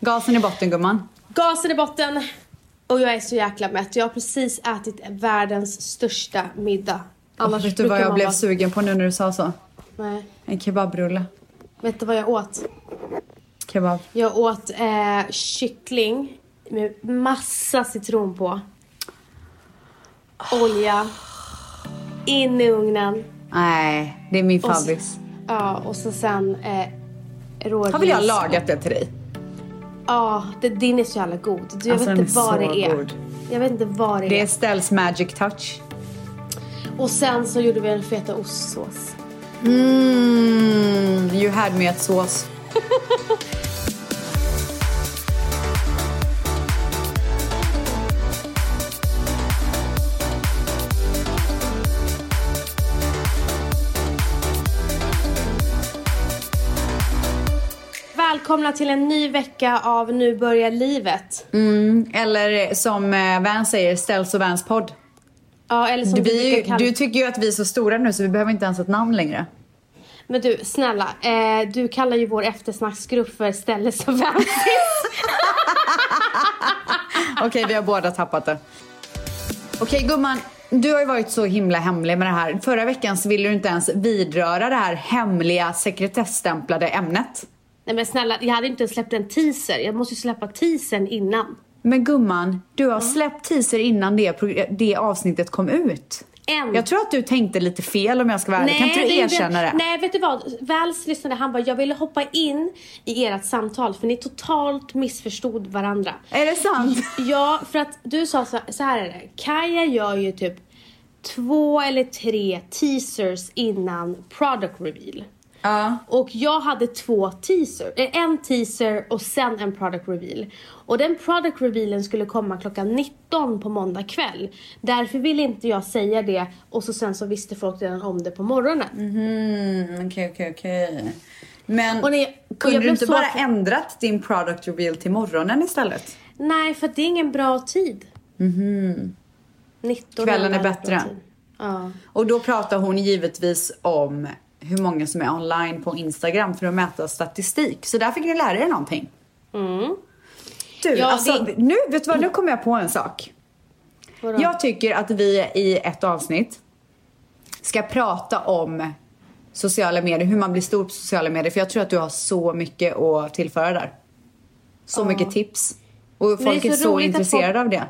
Gasen i botten gumman. Gasen i botten. Och jag är så jäkla mätt. Jag har precis ätit världens största middag. Annars vet du vad jag blev vara- sugen på nu när du sa så? Nej. En kebabrulle. Vet du vad jag åt? Kebab. Jag åt eh, kyckling med massa citron på. Olja. In i ugnen. Nej, det är min favorit. Ja, och så sen eh, råris. Har väl jag lagat det till dig? Ja, det, din är så jävla god. Du, jag Alltså, vet inte vad det är. god. Jag vet inte vad det, Det är. är Stells magic touch. Och sen så gjorde vi en feta ostsås. Mm, you had me at sås. Välkomna till en ny vecka av Nu börjar livet. Mm, eller som eh, Vans säger, Stells och Vans podd. Ja, eller som Du, vi, kalla du tycker ju att vi är så stora nu så vi behöver inte ens ett namn längre. Men du, snälla. Eh, du kallar ju vår eftersnacksgrupp för Ställes och Vansis. Okej, vi har båda tappat det. Okej gumman, du har ju varit så himla hemlig med det här. Förra veckan så ville du inte ens vidröra det här hemliga sekretessstämplade ämnet. Nej men snälla, jag hade inte släppt en teaser. Jag måste ju släppa teasern innan. Men gumman, du har släppt teaser innan det, det avsnittet kom ut. En. Jag tror att du tänkte lite fel om jag ska vara ärlig. Kan inte du erkänna det? Nej, vet du vad? Väls lyssnade, han bara, jag ville hoppa in i ert samtal för ni totalt missförstod varandra. Är det sant? Ja, för att du sa så, så här är det. Kaja gör ju typ två eller tre teasers innan product reveal. Ja. Och jag hade två teaser, eh, en teaser och sen en product reveal. Och den product revealen skulle komma klockan 19 på måndag kväll. Därför ville inte jag säga det och så sen så visste folk redan om det på morgonen. Mm, okej, okej, okej. Men Och ni- och kunde jag du inte bara ändrat din product reveal till morgonen istället? Nej, för det är ingen bra tid. 19 Kvällen är bättre. Ja. Och då pratar hon givetvis om hur många som är online på Instagram för att mäta statistik. Så där fick ni lära er någonting. Du, Ja, alltså, det- nu, vet du vad, nu kommer jag på en sak. Vadå? Jag tycker att vi i ett avsnitt ska prata om sociala medier, hur man blir stor på sociala medier. För jag tror att du har så mycket att tillföra där. Så mycket tips. Och det är folk är så så, intresserade folk- av det.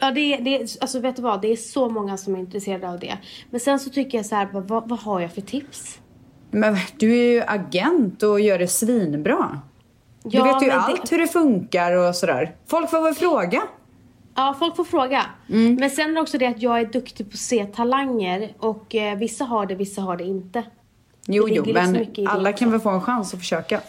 Ja, det, är- det, alltså vet du vad? Det är så många som är intresserade av det. Men sen så tycker jag så här, vad, vad, har jag för tips? Men du är ju agent och gör det svinbra. Du Ja, vet ju allt det- hur det funkar och sådär. Folk får väl fråga. Ja, folk får fråga. Mm. Men sen är det också det att jag är duktig på att se talanger och eh, vissa har det, vissa har det inte. Jo, Det jo, liksom men det alla också. kan väl få en chans att försöka.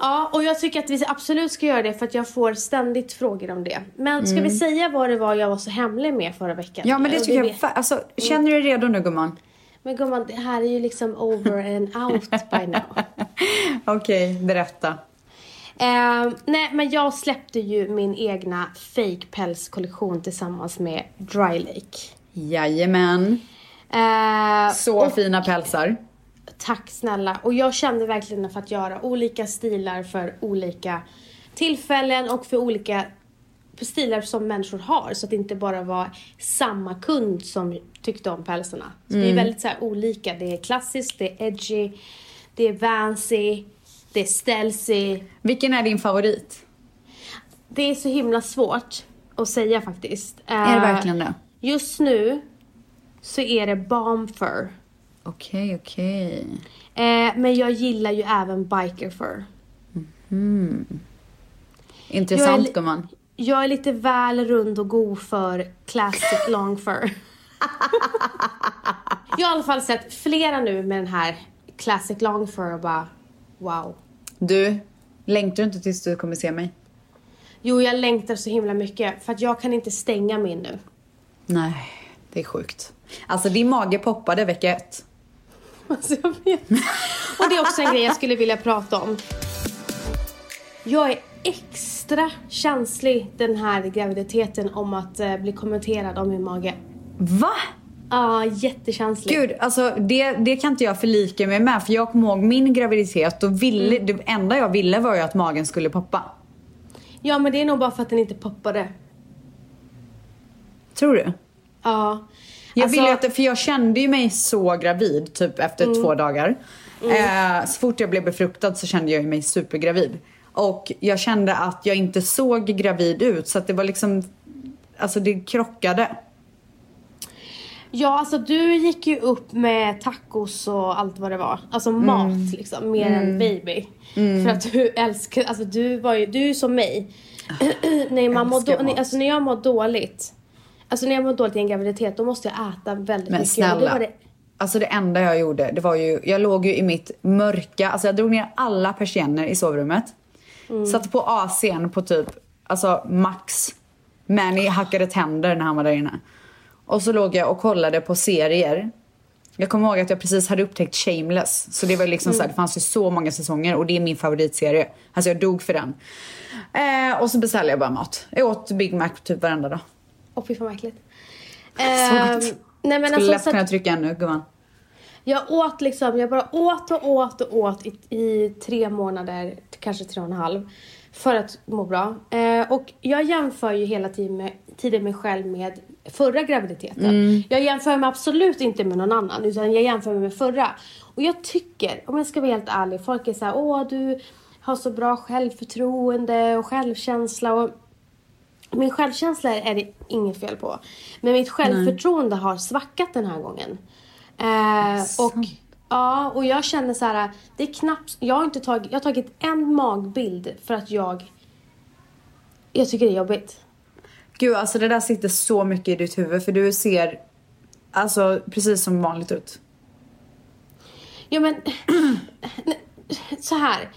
Ja, och jag tycker att vi absolut ska göra det för att jag får ständigt frågor om det. Men ska Mm. vi säga vad det var jag var så hemlig med förra veckan? Ja, men det tycker jag. vet- alltså, känner du dig redo nu gumman? Men gumman, det här är ju liksom over and out by now. Okej, berätta. Eh, nej, men jag släppte ju min egna fake pälskollektion tillsammans med Dry Lake. Jajamän. Eh, Så och- fina pälsar. Tack snälla. Och jag kände verkligen för att göra olika stilar för olika tillfällen och för olika stilar som människor har. Så att det inte bara var samma kund som tyckte om pälsarna. Så Mm. det är väldigt så här olika. Det är klassiskt, det är edgy, det är vancy, det är stealthy. Vilken är din favorit? Det är så himla svårt att säga faktiskt. Är det Eh, verkligen det? Just nu så är det balm fur. Okej, okej. Eh, men jag gillar ju även biker fur. Intressant Jag är gumman. Jag är lite väl rund och god för classic long fur. jag har i alla fall sett flera nu med den här classic long fur och bara wow. Du, längtar du inte tills du kommer se mig? Jo, jag längtar så himla mycket för att jag kan inte stänga min nu. Nej, det är sjukt. Alltså din mage poppade vecka ett. Alltså jag vet. Och det är också en grej jag skulle vilja prata om. Jag är extra känslig den här graviditeten om att eh, bli kommenterad om min mage. Va? Ja, jättekänslig. Gud, alltså det, det kan inte jag förlika mig med. För jag kommer ihåg min graviditet och ville, det enda jag ville var ju att magen skulle poppa. Ja, men det är nog bara för att den inte poppade. Tror du? Ja. Jag Alltså- vill ju att, för jag kände ju mig så gravid typ efter Mm. två dagar. Eh, så fort jag blev befruktad så kände jag mig supergravid. Och jag kände att jag inte såg gravid ut så att det var liksom, alltså det krockade. Ja, alltså du gick ju upp med tacos och allt vad det var. Alltså mat liksom, mer än baby. För att du älskar, alltså du var ju, du är som mig. när, man mår då, mat. alltså när jag mår dåligt, alltså när jag mår dåligt i en graviditet då måste jag äta väldigt Men mycket. Och det snälla. var det, Alltså det enda jag gjorde, det var ju, jag låg ju i mitt mörka, alltså jag drog ner alla persienner i sovrummet. Satte på AC'n på typ, alltså max. Manny hackade tänder när han var där inne. Och så låg jag och kollade på serier. Jag kommer ihåg att jag precis hade upptäckt Shameless. Så det var liksom så här, det fanns ju så många säsonger och det är min favoritserie. Alltså jag dog för den. Eh, och så beställde jag bara mat. Jag åt Big Mac typ varenda dag. Åh fy fan vad äckligt. Så Ehm, nej men Skulle alltså, lätt kunna trycka ännu gumman. jag åt liksom, jag bara åt och åt och åt i, i tre månader, kanske tre och en halv. För att må bra. Eh, och jag jämför ju hela tiden, med, tiden mig själv med förra graviditeten. Jag jämför mig absolut inte med någon annan, utan jag jämför mig med förra. Och jag tycker, om jag ska vara helt ärlig, folk är så här, åh du har så bra självförtroende och självkänsla och min självkänsla är det inget fel på. Men mitt självförtroende har svackat den här gången. Eh, och, ja, och jag känner så här, det är knappt, jag har inte tagit, jag har tagit en magbild för att jag, jag tycker det är jobbigt. Gud, alltså det där sitter så mycket i ditt huvud för du ser alltså precis som vanligt ut. Ja men, så här.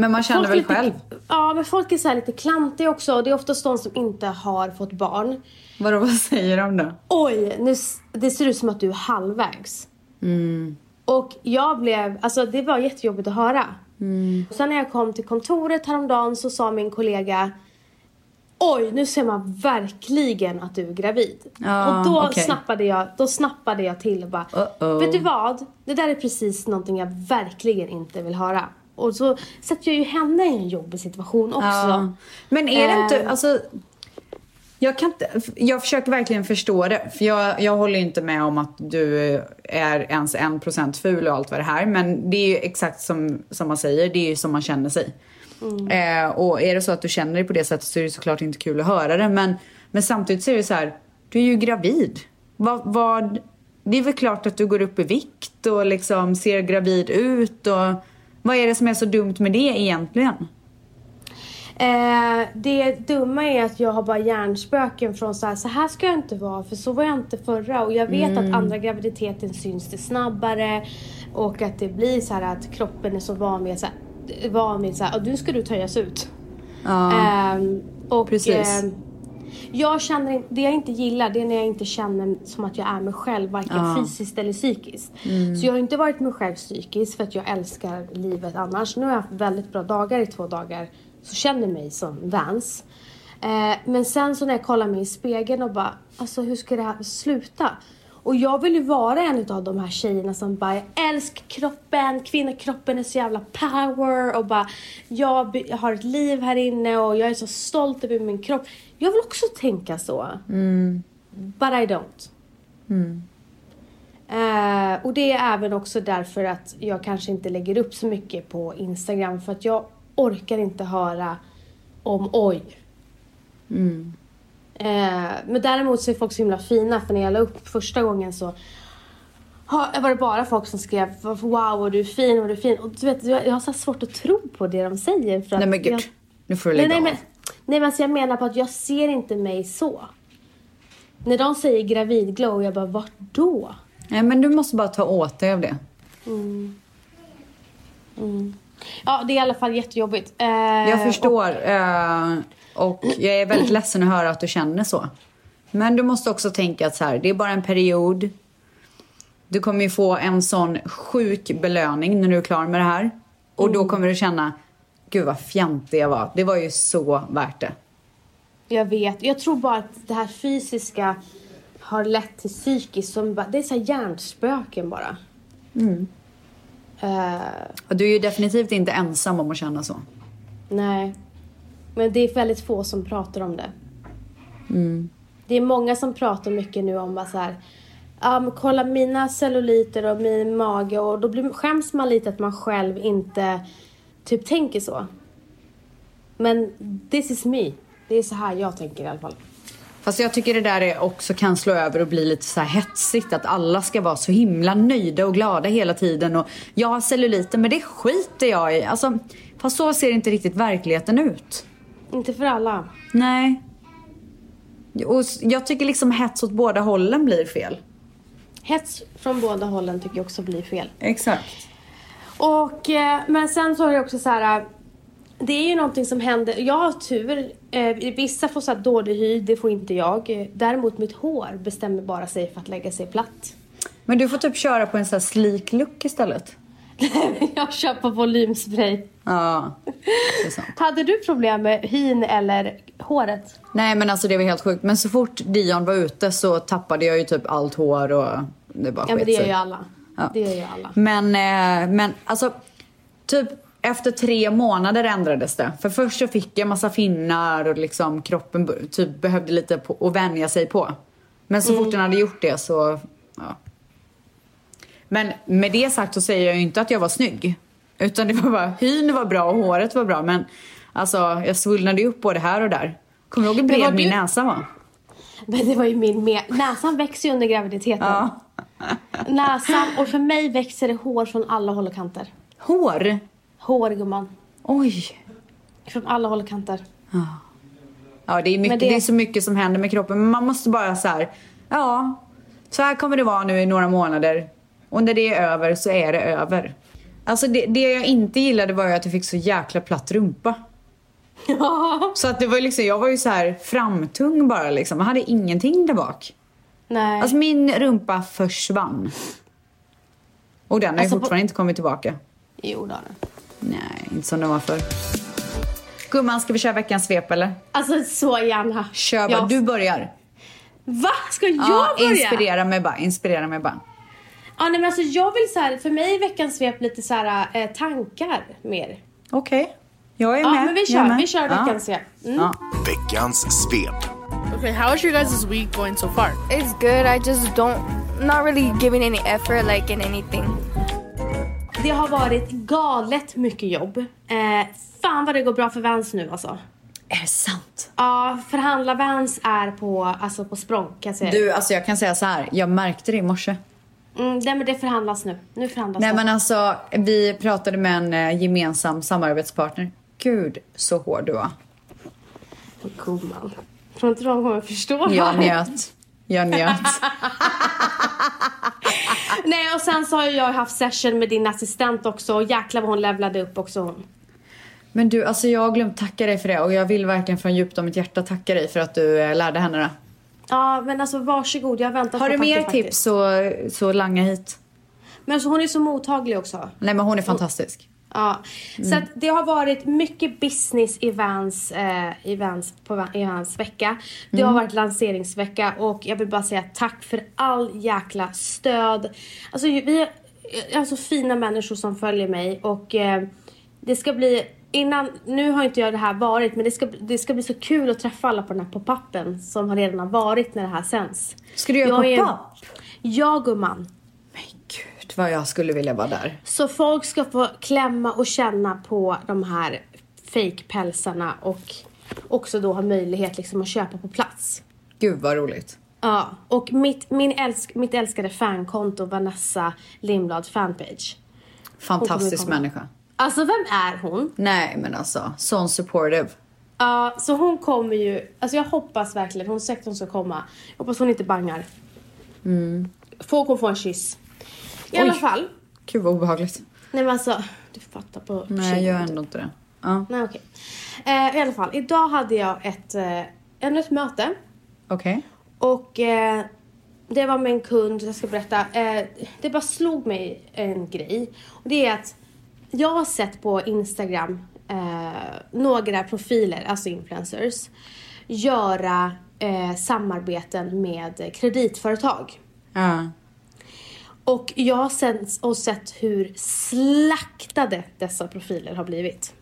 Men man känner Folk väl lite- själv? Ja, men folk är så lite klantiga också och det är oftast de som inte har fått barn. Vadå, vad säger de då? Oj, nu, det ser ut som att du är halvvägs. Och jag blev, alltså det var jättejobbigt att höra. Sen när jag kom till kontoret häromdagen så sa min kollega Oj, nu ser man verkligen att du är gravid. Ja, och då, okej. snappade jag, då snappade jag till och bara Uh-oh. Vet du vad? Det där är precis någonting jag verkligen inte vill höra. Och så sätter jag ju henne i en jobbig situation också. Ja. Men är det inte, Eh. alltså jag kan inte, jag försöker verkligen förstå det. För jag, jag håller inte med om att du är ens en procent ful och allt vad det här. Men det är ju exakt som, som man säger, det är ju som man känner sig. Eh, och är det så att du känner dig på det sättet så är det såklart inte kul att höra det. Men, men samtidigt så är det så här, du är ju gravid. Vad, vad, det är väl klart att du går upp i vikt och liksom ser gravid ut. Och, vad är det som är så dumt med det egentligen? Eh, det dumma är att jag har bara hjärnspöken från så här, så här ska jag inte vara för så var jag inte förra och jag vet att andra graviditeten syns det snabbare och att det blir så här att kroppen är så van vid så här, van vid så här, nu ska du töjas ut. Ja. Ehm, och, Precis. ehm, jag känner, det jag inte gillar det är när jag inte känner som att jag är mig själv varken Ja. fysiskt eller psykiskt. Så jag har inte varit mig själv psykiskt för att jag älskar livet annars. Nu har jag haft väldigt bra dagar i två dagar så känner mig som Vans. Eh, men sen så när jag kollar mig i spegeln och bara, alltså hur ska det här sluta? Och jag vill ju vara en av de här tjejerna som bara, jag älskar kroppen, kvinnokroppen är så jävla power och bara, jag, har ett liv här inne och jag är så stolt över min kropp. Jag vill också tänka så. But I don't. Eh, och det är även också därför att jag kanske inte lägger upp så mycket på Instagram för att jag orkar inte höra om oj. Eh, men däremot så är folk så himla fina för när jag la upp första gången så har, var det bara folk som skrev wow vad du är fin, vad du är fin. Och du vet, jag, har så svårt att tro på det de säger. För att Nej men gud, jag, nu får du lägga nej, av. men, nej men alltså jag menar på att jag ser inte mig så. När de säger gravidglow, jag bara vart då? Nej men du måste bara ta åt dig av det. Ja, det är i alla fall jättejobbigt. Eh, Jag förstår. eh, och jag är väldigt ledsen att höra att du känner så. Men du måste också tänka att så här, det är bara en period. Du kommer ju få en sån sjuk belöning när du är klar med det här. Och då kommer du känna, gud vad fjantig jag var. Det var ju så värt det. Jag vet. Jag tror bara att det här fysiska har lett till psykiskt som bara, det är så här hjärnspöken bara. Eh, Och du är ju definitivt inte ensam om att känna så. nej. Men det är väldigt få som pratar om det. Mm. Det är många som pratar mycket nu om så här, men kolla mina celluliter och min mage och då blir, skäms man lite att man själv inte typ tänker så. Men this is me. Det är så här jag tänker i alla fall. Fast jag tycker det där är också kan slå över och bli lite så hetsigt. Att alla ska vara så himla nöjda och glada hela tiden. Och jag har celluliter men det skiter jag i. Alltså, fast så ser inte riktigt verkligheten ut. Inte för alla. Nej. Och jag tycker liksom hets åt båda hållen blir fel. Hets från båda hållen tycker jag också blir fel. Exakt. Och, eh, men sen så är det också så här. Det är ju någonting som händer. Jag har tur. Eh, vissa får så här dålig hy, det får inte jag. Eh, Däremot mitt hår bestämmer bara sig för att lägga sig platt. Men du får typ köra på en sån här sleek look istället. jag på volymspray. Ja, det är sant. Hade du problem med hyn eller håret? Nej men alltså det var helt sjukt. Men så fort Dion var ute så tappade jag ju typ allt hår och det bara Ja men det gör ju alla. Ja. Det gör ju alla. Men, eh, men alltså, typ efter tre månader ändrades det. För först så fick jag massa finnar och liksom kroppen typ behövde lite på, att vänja sig på. Men så fort den hade gjort det så, ja. Men med det sagt så säger jag ju inte att jag var snygg. Utan det var bara, hyn var bra och håret var bra men alltså jag svullnade ju upp både här och där. Kommer du ihåg hur bred min du- näsa var? Men det var ju min med. Näsan växer ju under graviditeten. Ja. Näsan och för mig växer det hår från alla håll och kanter. Hår? Hår gumman. Oj. Från alla håll och kanter. Ja, det är, mycket, det- det... är så mycket som händer med kroppen. Men man måste bara så här, ja, så här kommer det vara nu i några månader. Och när det är över så är det över. Alltså det, det jag inte gillade var ju att jag fick så jäkla platt rumpa. Ja. Så att det var ju liksom, jag var ju så här framtung bara liksom. Jag hade ingenting där bak. Nej. Alltså min rumpa försvann. Och den har ju Alltså, på- fortfarande inte kommit tillbaka. Jo det har den. Nej, inte som den var förr. Gumman, ska vi köra veckans svep eller? Alltså så gärna. Kör bara, Ja. du börjar. Va? Ska jag Ja, börja? inspirera mig bara, inspirera mig bara. Ja, nej, men alltså jag vill så här, för mig är veckans svep lite så här eh, tankar mer. Okej, jag är Ja, med. men vi kör, med. vi kör Ja. veckans svep. Mm. Ja. Veckans svep. Okay, how is your guys' week going so far? It's good. I just don't, not really giving any effort like in anything. Det har varit galet mycket jobb. Eh, fan vad det går bra för Vans nu alltså. Är det sant? Ja, förhandla Vans är på, alltså på språng kan jag säga. Du, alltså jag kan säga så här. Jag märkte det i morse. Mm, nej men det förhandlas nu. Nu förhandlas Nej det. men alltså, vi pratade med en eh, gemensam samarbetspartner. Gud, så hård du var. Gumman. Tror inte de kommer förstå Jag njöt. Jag njöt. Nej och sen så har jag haft session med din assistent också och jäklar vad hon levlade upp också hon. Men du, alltså jag har glömt tacka dig för det och jag vill verkligen från djupt av mitt hjärta tacka dig för att du eh, lärde henne det. Ja men alltså varsågod, jag har väntat Har du mer tips så, så langa hit. Men alltså hon är så mottaglig också. Nej men hon är fantastisk. Ja, Mm. så att det har varit mycket business i Vans, eh, i Vans, på, i Vans vecka. Det Mm. har varit lanseringsvecka och jag vill bara säga tack för all jäkla stöd. Alltså vi är alltså fina människor som följer mig och eh, det ska bli Innan, nu har inte jag det här varit men det ska, det ska bli så kul att träffa alla på den här pop-upen som har redan har varit när det här sänds. Ska du göra Jag pop-up? Ja gumman. Men gud vad jag skulle vilja vara där. Så folk ska få klämma och känna på de här fake-pälsarna och också då ha möjlighet liksom att köpa på plats. Gud vad roligt. Ja, och mitt, min älsk, mitt älskade fankonto Vanessa Lindblad fanpage. Fantastisk människa. Alltså vem är hon? Nej men alltså, sån supportive. Ja, så hon kommer ju, alltså jag hoppas verkligen, hon sagt att hon ska komma. Jag hoppas hon inte bangar. Får hon få en kyss. I alla Oj. fall. Gud vad obehagligt. Nej men alltså, du fattar på Nej jag gör ändå inte det. Ja, Nej okej. Eh, I alla fall, idag hade jag ett, eh, ännu ett möte. okej. Och eh, det var med en kund, jag ska berätta. Det bara slog mig en grej. Och det är att jag har sett på Instagram eh, några profiler, alltså influencers, göra eh, samarbeten med kreditföretag. Ja. Och jag har sett, och sett hur slaktade dessa profiler har blivit.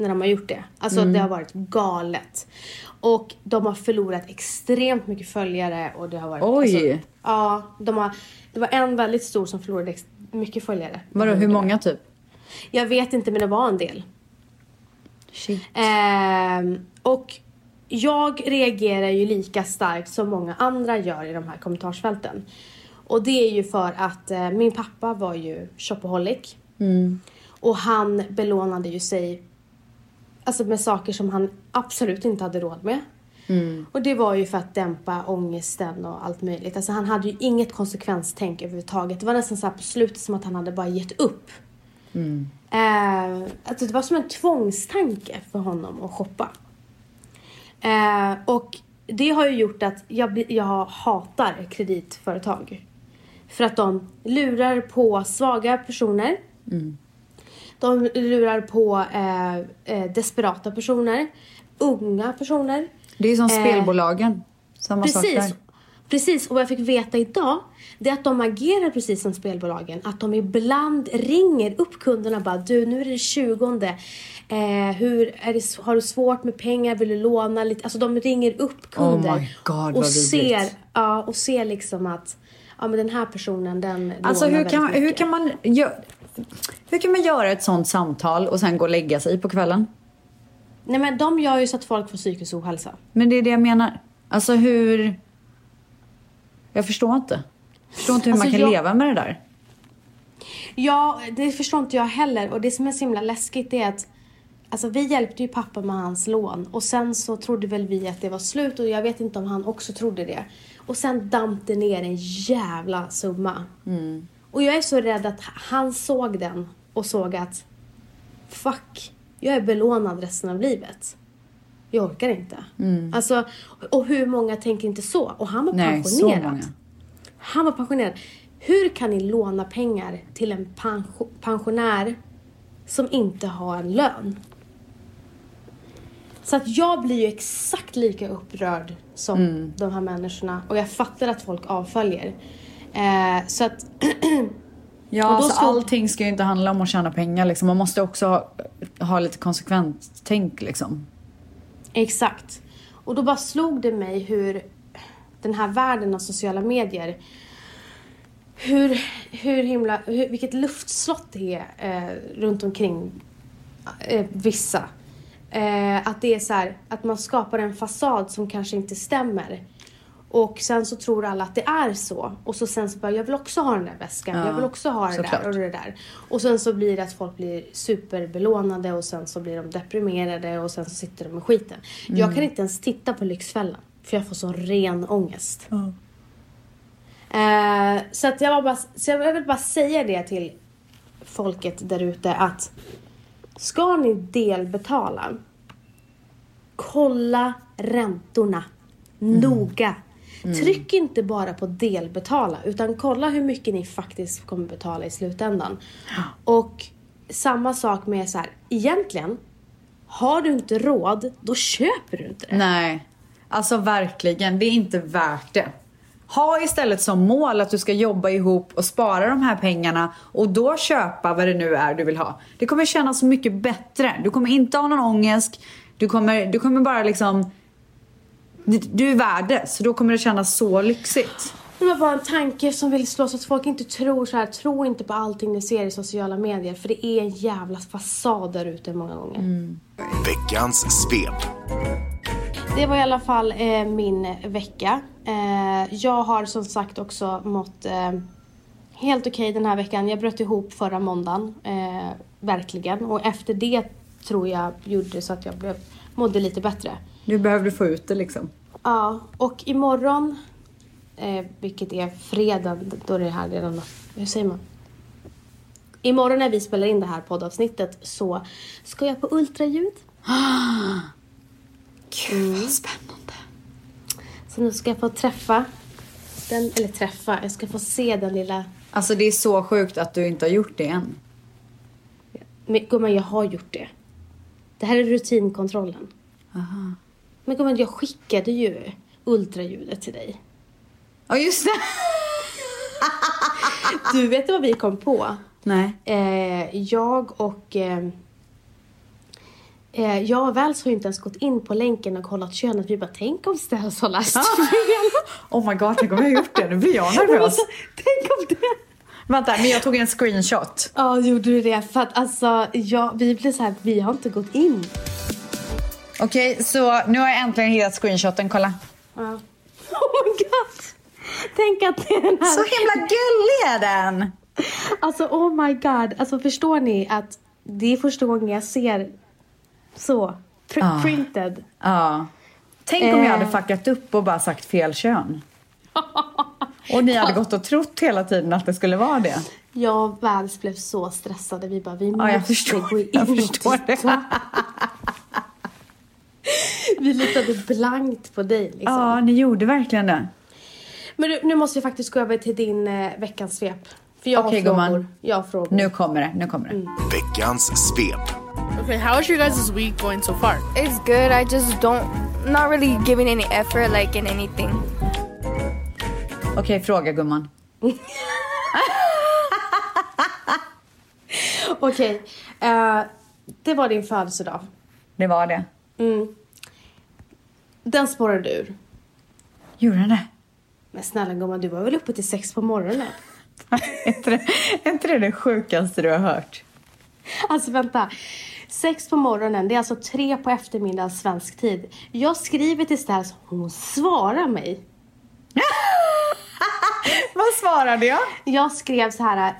när de har gjort det. Alltså det har varit galet. Och de har förlorat extremt mycket följare och det har varit... Oj. Alltså, ja, de har, det var en väldigt stor som förlorade mycket följare. Vadå, hur många typ? Jag vet inte men det var en del. Shit. Ehm, och jag reagerar ju lika starkt som många andra gör i de här kommentarsfälten. Och det är ju för att eh, min pappa var ju shopaholic. Och han belånade ju sig alltså med saker som han absolut inte hade råd med. Och det var ju för att dämpa ångesten och allt möjligt. Alltså han hade ju inget konsekvenstänk överhuvudtaget. Det var nästan så här på slutet som att han hade bara gett upp. Eh, alltså det var som en tvångstanke för honom att shoppa. Eh, och det har ju gjort att jag, jag hatar kreditföretag. För att de lurar på svaga personer. De lurar på eh, eh, desperata personer. Unga personer. Det är som Eh, spelbolagen. Samma sak Precis. där. Precis, och vad jag fick veta idag det är att de agerar precis som spelbolagen. Att de ibland ringer upp kunderna och bara du nu är det 20 eh, hur är det, har du svårt med pengar, vill du låna lite? Alltså de ringer upp kunder Oh my God, och ser, ja, och ser liksom att ja, men den här personen den Alltså hur kan, väldigt hur, kan man gö- hur kan man göra ett sånt samtal och sen gå och lägga sig på kvällen? Nej men de gör ju så att folk får psykisk ohälsa. Men det är det jag menar. Alltså hur... Jag förstår inte. Jag förstår inte hur Alltså, man kan jag- leva med det där. Ja, det förstår inte jag heller. Och det som är så himla läskigt är att Alltså vi hjälpte ju pappa med hans lån och sen så trodde väl vi att det var slut och jag vet inte om han också trodde det. Och sen damp det ner en jävla summa. Och jag är så rädd att han såg den och såg att fuck, jag är belånad resten av livet. Jag orkar inte. Alltså, och hur många tänker inte så? Och han var Nej, pensionerad. Han var pensionerad. Hur kan ni låna pengar till en pension, pensionär som inte har en lön? Så att jag blir ju exakt lika upprörd som Mm. de här människorna. Och jag fattar att folk avföljer. Eh, så att Ja, Och då alltså slog- allting ska ju inte handla om att tjäna pengar liksom. Man måste också ha, ha lite konsekvent tänk liksom. Exakt. Och då bara slog det mig hur den här världen av sociala medier hur, hur himla, hur, vilket luftslott det är eh, runt omkring eh, vissa. Eh, att det är så här, att man skapar en fasad som kanske inte stämmer. Och sen så tror alla att det är så. Och så sen så bara, jag vill också ha den där väskan. Ja, jag vill också ha det där och det där. Och sen så blir det att folk blir superbelånade och sen så blir de deprimerade och sen så sitter de med skiten. Jag kan inte ens titta på Lyxfällan. För jag får så ren ångest. Eh, så att jag, var bara, så jag vill bara säga det till folket där ute att ska ni delbetala kolla räntorna noga. Tryck inte bara på delbetala utan kolla hur mycket ni faktiskt kommer betala i slutändan. Och samma sak med så här, egentligen har du inte råd, då köper du inte det. Nej, alltså verkligen. Det är inte värt det. Ha istället som mål att du ska jobba ihop och spara de här pengarna och då köpa vad det nu är du vill ha. Det kommer kännas så mycket bättre. Du kommer inte ha någon ångest. Du kommer, du kommer bara liksom... Du är värd det, så då kommer det kännas så lyxigt. Det var bara en tanke som vill slå så att folk inte tror så här. Tro inte på allting ni ser i sociala medier. För det är en jävla fasad där ute många gånger. Veckans svep. Det var i alla fall eh, min vecka. Eh, jag har som sagt också mått eh, helt okej den här veckan. Jag bröt ihop förra måndagen. Eh, verkligen. Och efter det tror jag gjorde så att jag blev, mådde lite bättre. Du behövde få ut det liksom. Ja, och imorgon, eh, vilket är fredag, då är det här redan, hur säger man? Imorgon när vi spelar in det här poddavsnittet så ska jag på ultraljud. Gud vad spännande. Så nu ska jag få träffa den, eller träffa, jag ska få se den lilla... Alltså det är så sjukt att du inte har gjort det än. Men gumman, jag har gjort det. Det här är rutinkontrollen. Men gumman, jag skickade ju ultraljudet till dig. Ja just det. Du vet vad vi kom på? Nej. Eh, jag och... Eh, Eh, jag och Vals har ju inte ens gått in på länken och kollat könet. Vi bara, tänk om Ställs har läst fel. Oh my god, tänk om jag har gjort det. Nu blir jag nervös. tänk om det. Vänta, men jag tog en screenshot. Ja, gjorde du det? För att alltså, ja, vi blir så här, vi har inte gått in. Okej, så nu har jag äntligen hittat screenshoten. Kolla. Ja. Oh my god! Tänk att det är den här... Så himla gullig är den! Alltså oh my god. Alltså förstår ni att det är första gången jag ser så. Pr- Ah. Printed. Ja. Tänk om jag hade Eh. fuckat upp och bara sagt fel kön. Och ni hade gått och trott hela tiden att det skulle vara det. Jag och Vals blev så stressade. Vi bara, vi måste jag förstår, gå in jag förstår det. Vi litade blankt på dig liksom. Ja, ni gjorde verkligen det. Men du, nu måste jag faktiskt gå över till din eh, veckans svep. För jag Okej, har frågor. gumman. Jag har frågor. Nu kommer det, nu kommer det. Veckans svep. Okay, how is your guys' week going so far? It's good. I just don't, not really giving any effort like in anything. Okej, fråga gumman. Okej. eh, det var din födelsedag. Det var det. Den spårade ur. Gjorde den det? Men snälla gumman, du var väl uppe till sex på morgonen? Är inte det, det sjukaste du har hört? Alltså vänta. Sex på morgonen, det är alltså tre på eftermiddagen svensk tid. Jag skriver till Ställs, hon svarar mig. Vad svarade jag? Jag skrev så här,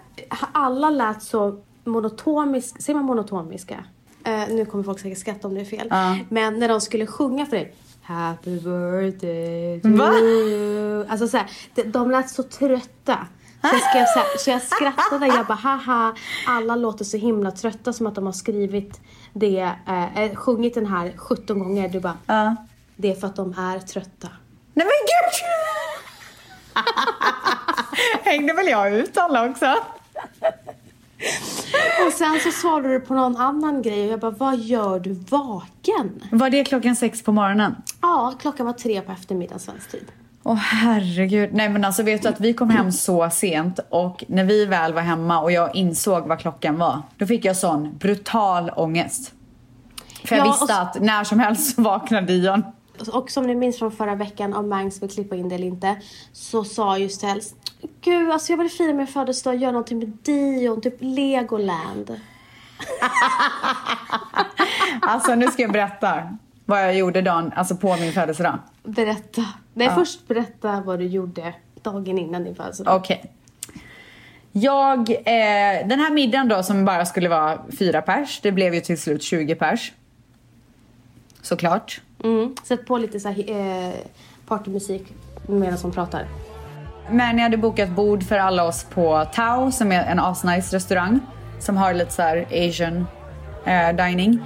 alla lät så monotonisk, säger man monotoniska? Eh, nu kommer folk säkert skratta om det är fel. Ja. Men när de skulle sjunga för dig. Happy birthday to Va? you. Alltså så här, de, de lät så trötta. Så jag, skrev så, här, så jag skrattade. Jag bara haha. Alla låter så himla trötta som att de har skrivit det. Eh, eh, sjungit den här 17 gånger. Du bara. Ja. Det är för att de är trötta. Nej men gud! Hängde väl jag ut alla också? Och sen så svarade du på någon annan grej och jag bara, vad gör du vaken? Var det klockan sex på morgonen? Ja, klockan var tre på eftermiddagen svensk tid. Åh herregud. Nej men alltså vet du att vi kom hem så sent och när vi väl var hemma och jag insåg vad klockan var, då fick jag sån brutal ångest. För jag Ja, visste och- att när som helst så vaknade Dion. Och som ni minns från förra veckan, om Mangs vill klippa in det eller inte, så sa ju Ställs, Gud, alltså jag vill fira min födelsedag och göra någonting med Dion, typ Legoland. Alltså nu ska jag berätta vad jag gjorde dagen, alltså på min födelsedag. Berätta. Nej, först berätta vad du gjorde dagen innan din födelsedag. Okej. Jag, eh, den här middagen då som bara skulle vara fyra pers, det blev ju till slut 20 pers. Såklart. Mm. Sätt på lite så här, eh, partymusik medan hon pratar. Men jag hade bokat bord för alla oss på Tao som är en asnice restaurang som har lite så här asian eh, dining.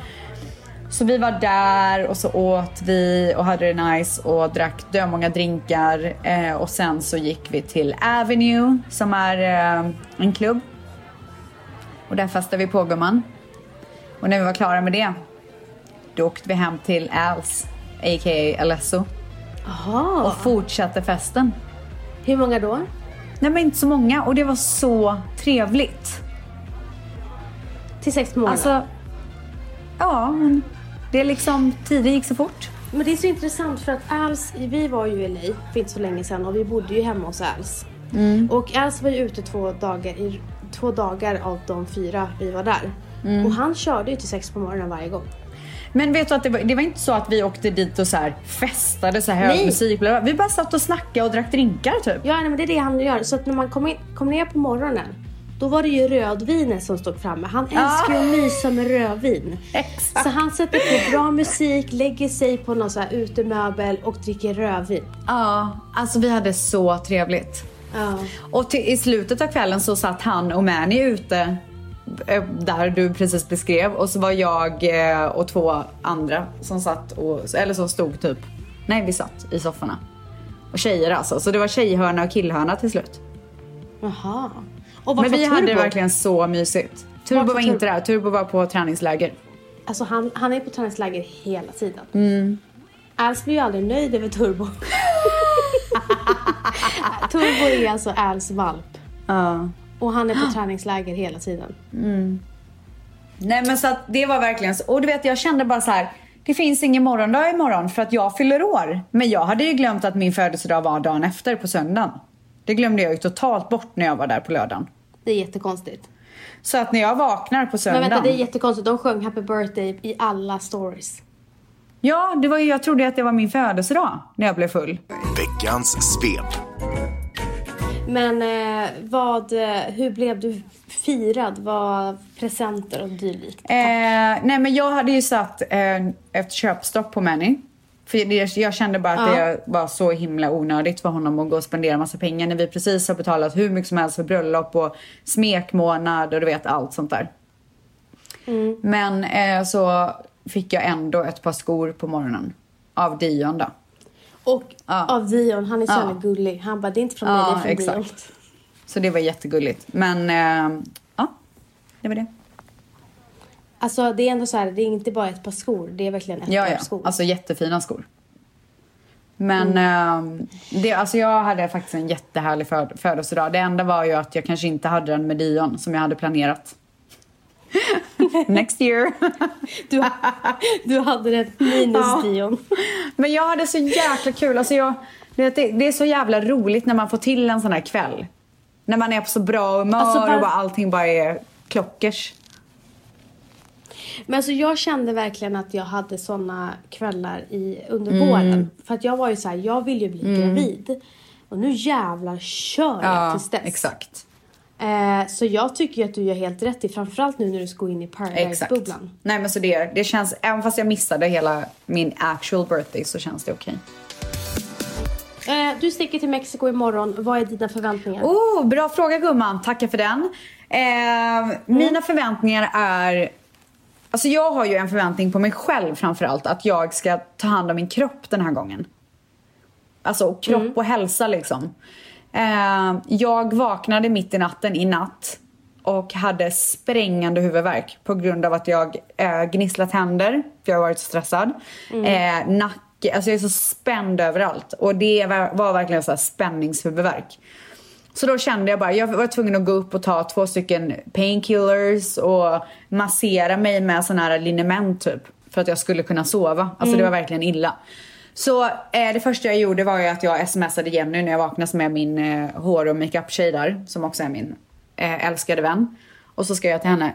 Så vi var där och så åt vi och hade det nice och drack många drinkar eh, och sen så gick vi till Avenue som är eh, en klubb. Och där festade vi på gumman. Och när vi var klara med det då åkte vi hem till Als, a.k.a. Alesso Jaha. och fortsatte festen. Hur många då? Nej men inte så många och det var så trevligt. Till sex morgonen? Alltså, ja men det är liksom, tiden gick så fort. Men det är så intressant för att Als, vi var ju i LA för inte så länge sedan och vi bodde ju hemma hos Als. Och Als var ju ute två dagar, i, två dagar av de fyra vi var där. Och han körde ju till sex på morgonen varje gång. Men vet du att det var, det var inte så att vi åkte dit och så här festade så här hög musik. Vi bara satt och snackade och drack drinkar typ. Ja, nej, men det är det han gör. Så att när man kom, in, kom ner på morgonen då var det ju rödvinet som stod framme. Han älskar ju att mysa med rödvin. Exakt. Så han sätter på bra musik, lägger sig på någon så här utemöbel och dricker rödvin. Ja, alltså vi hade så trevligt. Ja. Och till, i slutet av kvällen så satt han och Mani ute där du precis beskrev och så var jag eh, och två andra som satt och, eller som stod typ, nej vi satt i sofforna. Och tjejer alltså, så det var tjejhörna och killhörna till slut. Jaha. Men vi hade det verkligen så mysigt. Turbo var var inte där, Turbo var på träningsläger. Alltså han, han är på träningsläger hela tiden. Mm. Als blir ju aldrig nöjd över Turbo. Turbo är alltså Als valp. Ja. Och han är på träningsläger hela tiden. Nej men så att det var verkligen så. Och du vet jag kände bara så här. Det finns ingen morgondag imorgon för att jag fyller år. Men jag hade ju glömt att min födelsedag var dagen efter på söndagen. Det glömde jag ju totalt bort när jag var där på lördagen. Det är jättekonstigt. Så att när jag vaknar på Men söndagen. vänta, det är jättekonstigt. De sjöng happy birthday i alla stories. Ja, det var ju, jag trodde att det var min födelsedag när jag blev full. Veckans svep. Men eh, vad, eh, hur blev du firad? Vad presenter och dylikt? Eh, nej men jag hade ju satt eh, ett köpstopp på Manny. För det, jag kände bara att det var så himla onödigt för honom att gå och spendera massa pengar när vi precis har betalat hur mycket som helst för bröllop och smekmånad och du vet allt sånt där. Men eh, så fick jag ändå ett par skor på morgonen. Av Dion då. Och Ja. av Dion, han är så Ja. gullig. Han bara, det är inte från mig, det är från Dion. exakt. Så det var jättegulligt. Men eh, ja, det var det. Alltså det är ändå så här, det är inte bara ett par skor, det är verkligen ett Ja, par ja. skor. Alltså jättefina skor. Men ehm, det, alltså jag hade faktiskt en jättehärlig föd- födelsedag. Det enda var ju att jag kanske inte hade den med Dion som jag hade planerat. Next year. du, du hade det minus Ja. Dion. Men jag hade så jäkla kul. Alltså jag, det, det är så jävla roligt när man får till en sån här kväll. När man är på så bra humör Alltså, var- och bara, allting bara är klockers. Men alltså jag kände verkligen att jag hade såna kvällar i, under Mm. våren. För att jag var ju så här, jag vill ju bli gravid. Och nu jävlar kör jag tills dess. exakt. Eh, så jag tycker att du gör helt rätt i, framförallt nu när du ska gå in i. Paradise-bubblan. Nej men så det, det känns, även fast jag missade hela min actual birthday så känns det okej. Eh, du sticker till Mexiko imorgon, vad är dina förväntningar? Oh, bra fråga gumman, tackar för den. Eh, Mina förväntningar är... Alltså jag har ju en förväntning på mig själv framförallt. Att jag ska ta hand om min kropp den här gången. Alltså kropp och hälsa liksom. Eh, jag vaknade mitt i natten i natt och hade sprängande huvudvärk på grund av att jag eh, gnisslat händer, för jag har varit stressad. Eh, nacke, alltså jag är så spänd överallt. Och det var, verkligen så här spänningshuvudvärk. Så då kände jag bara, jag var tvungen att gå upp och ta två stycken painkillers och massera mig med sån här liniment typ. För att jag skulle kunna sova. Alltså det var verkligen illa. Så eh, det första jag gjorde var ju att jag smsade Jenny när jag vaknade är min eh, hår och makeup-tjej där. Som också är min eh, älskade vän. Och så ska jag till henne.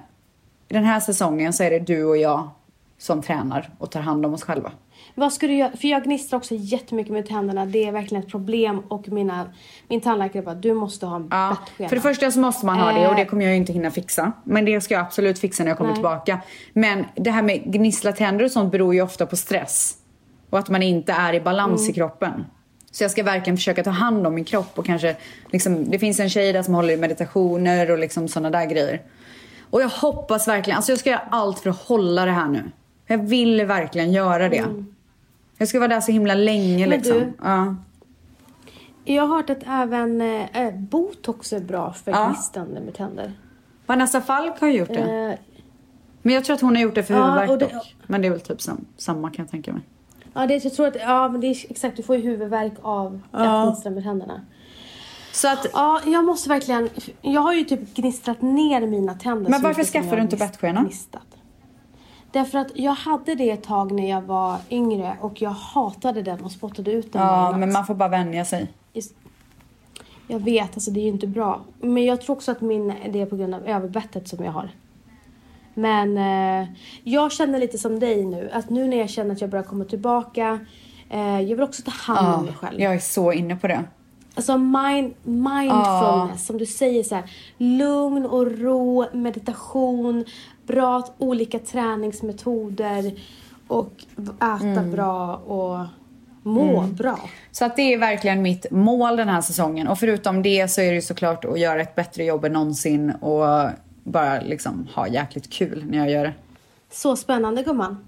Den här säsongen så är det du och jag som tränar och tar hand om oss själva. Vad ska du göra? För jag gnistrar också jättemycket med tänderna. Det är verkligen ett problem. Och mina, min tandläkare bara, du måste ha en Ja, bettskena. för det första så måste man ha det och det Eh. kommer jag ju inte hinna fixa. Men det ska jag absolut fixa när jag kommer Nej. tillbaka. Men det här med gnissla tänder och sånt beror ju ofta på stress. Och att man inte är i balans Mm. i kroppen. Så jag ska verkligen försöka ta hand om min kropp och kanske liksom, det finns en tjej där som håller i meditationer och liksom sådana där grejer. Och jag hoppas verkligen, alltså jag ska göra allt för att hålla det här nu. Jag vill verkligen göra det. Jag ska vara där så himla länge Mm. Men liksom. du- Ja. Jag har hört att även eh, botox är bra för Ja. gnistrande med tänder. Vanessa Falk har gjort det. Eh, Men jag tror att hon har gjort det för Ja, huvudvärk det- dock. Men det är väl typ sam, samma kan jag tänka mig. Ja, det, jag tror att, ja, men det är exakt, du får ju huvudvärk av att gnistra med tänderna. Så att, Ja, jag måste verkligen, jag har ju typ gnistrat ner mina tänder. Men varför skaffar du inte bettskena? Därför att jag hade det ett tag när jag var yngre och jag hatade den och spottade ut den ja men man får bara vänja sig. Jag vet, alltså det är ju inte bra. Men jag tror också att min, det är på grund av överbettet som jag har. Men eh, jag känner lite som dig nu. Att nu när jag känner att jag börjar komma tillbaka. Eh, jag vill också ta hand om mig själv. jag är så inne på det. Alltså mind, mindfulness, som du säger så här. Lugn och ro, meditation, bra olika träningsmetoder och äta Mm. bra och må bra. Så att det är verkligen mitt mål den här säsongen. Och förutom det så är det såklart att göra ett bättre jobb än någonsin och bara liksom ha jäkligt kul när jag gör det. Så spännande gumman.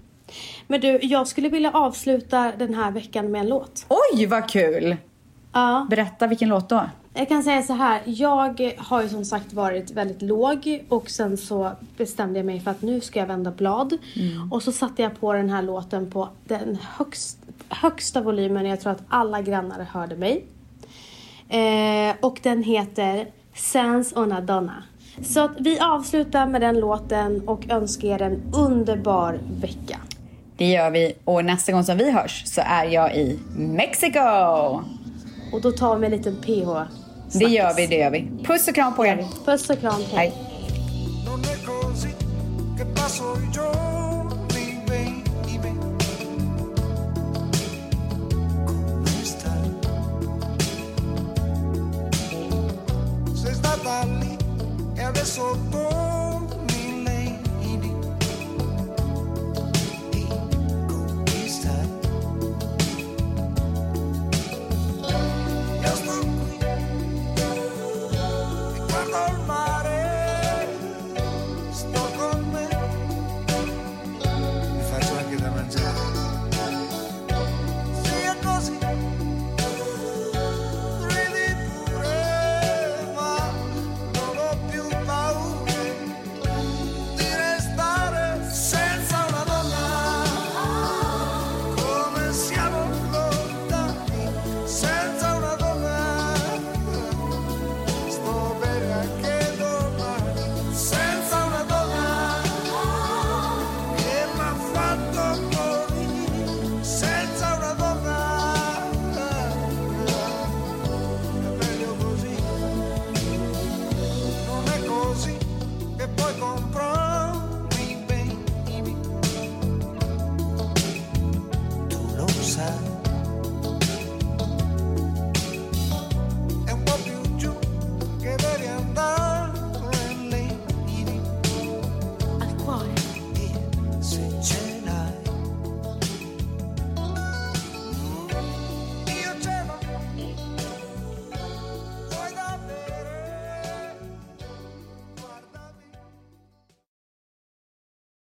Men du, jag skulle vilja avsluta den här veckan med en låt. Oj vad kul! Ja, Berätta vilken låt då? jag kan säga så här. Jag har ju som sagt varit väldigt låg och sen så bestämde jag mig för att nu ska jag vända blad. Och så satte jag på den här låten på den högst, högsta volymen. Jag tror att alla grannar hörde mig. Eh, och den heter Sans una donna. Så att vi avslutar med den låten och önskar er en underbar vecka. Det gör vi. Och nästa gång som vi hörs så är jag i Mexiko. Och då tar vi en liten PH. Det gör vi, det gör vi. Puss och kram på er. Puss och kram, hej. Hej.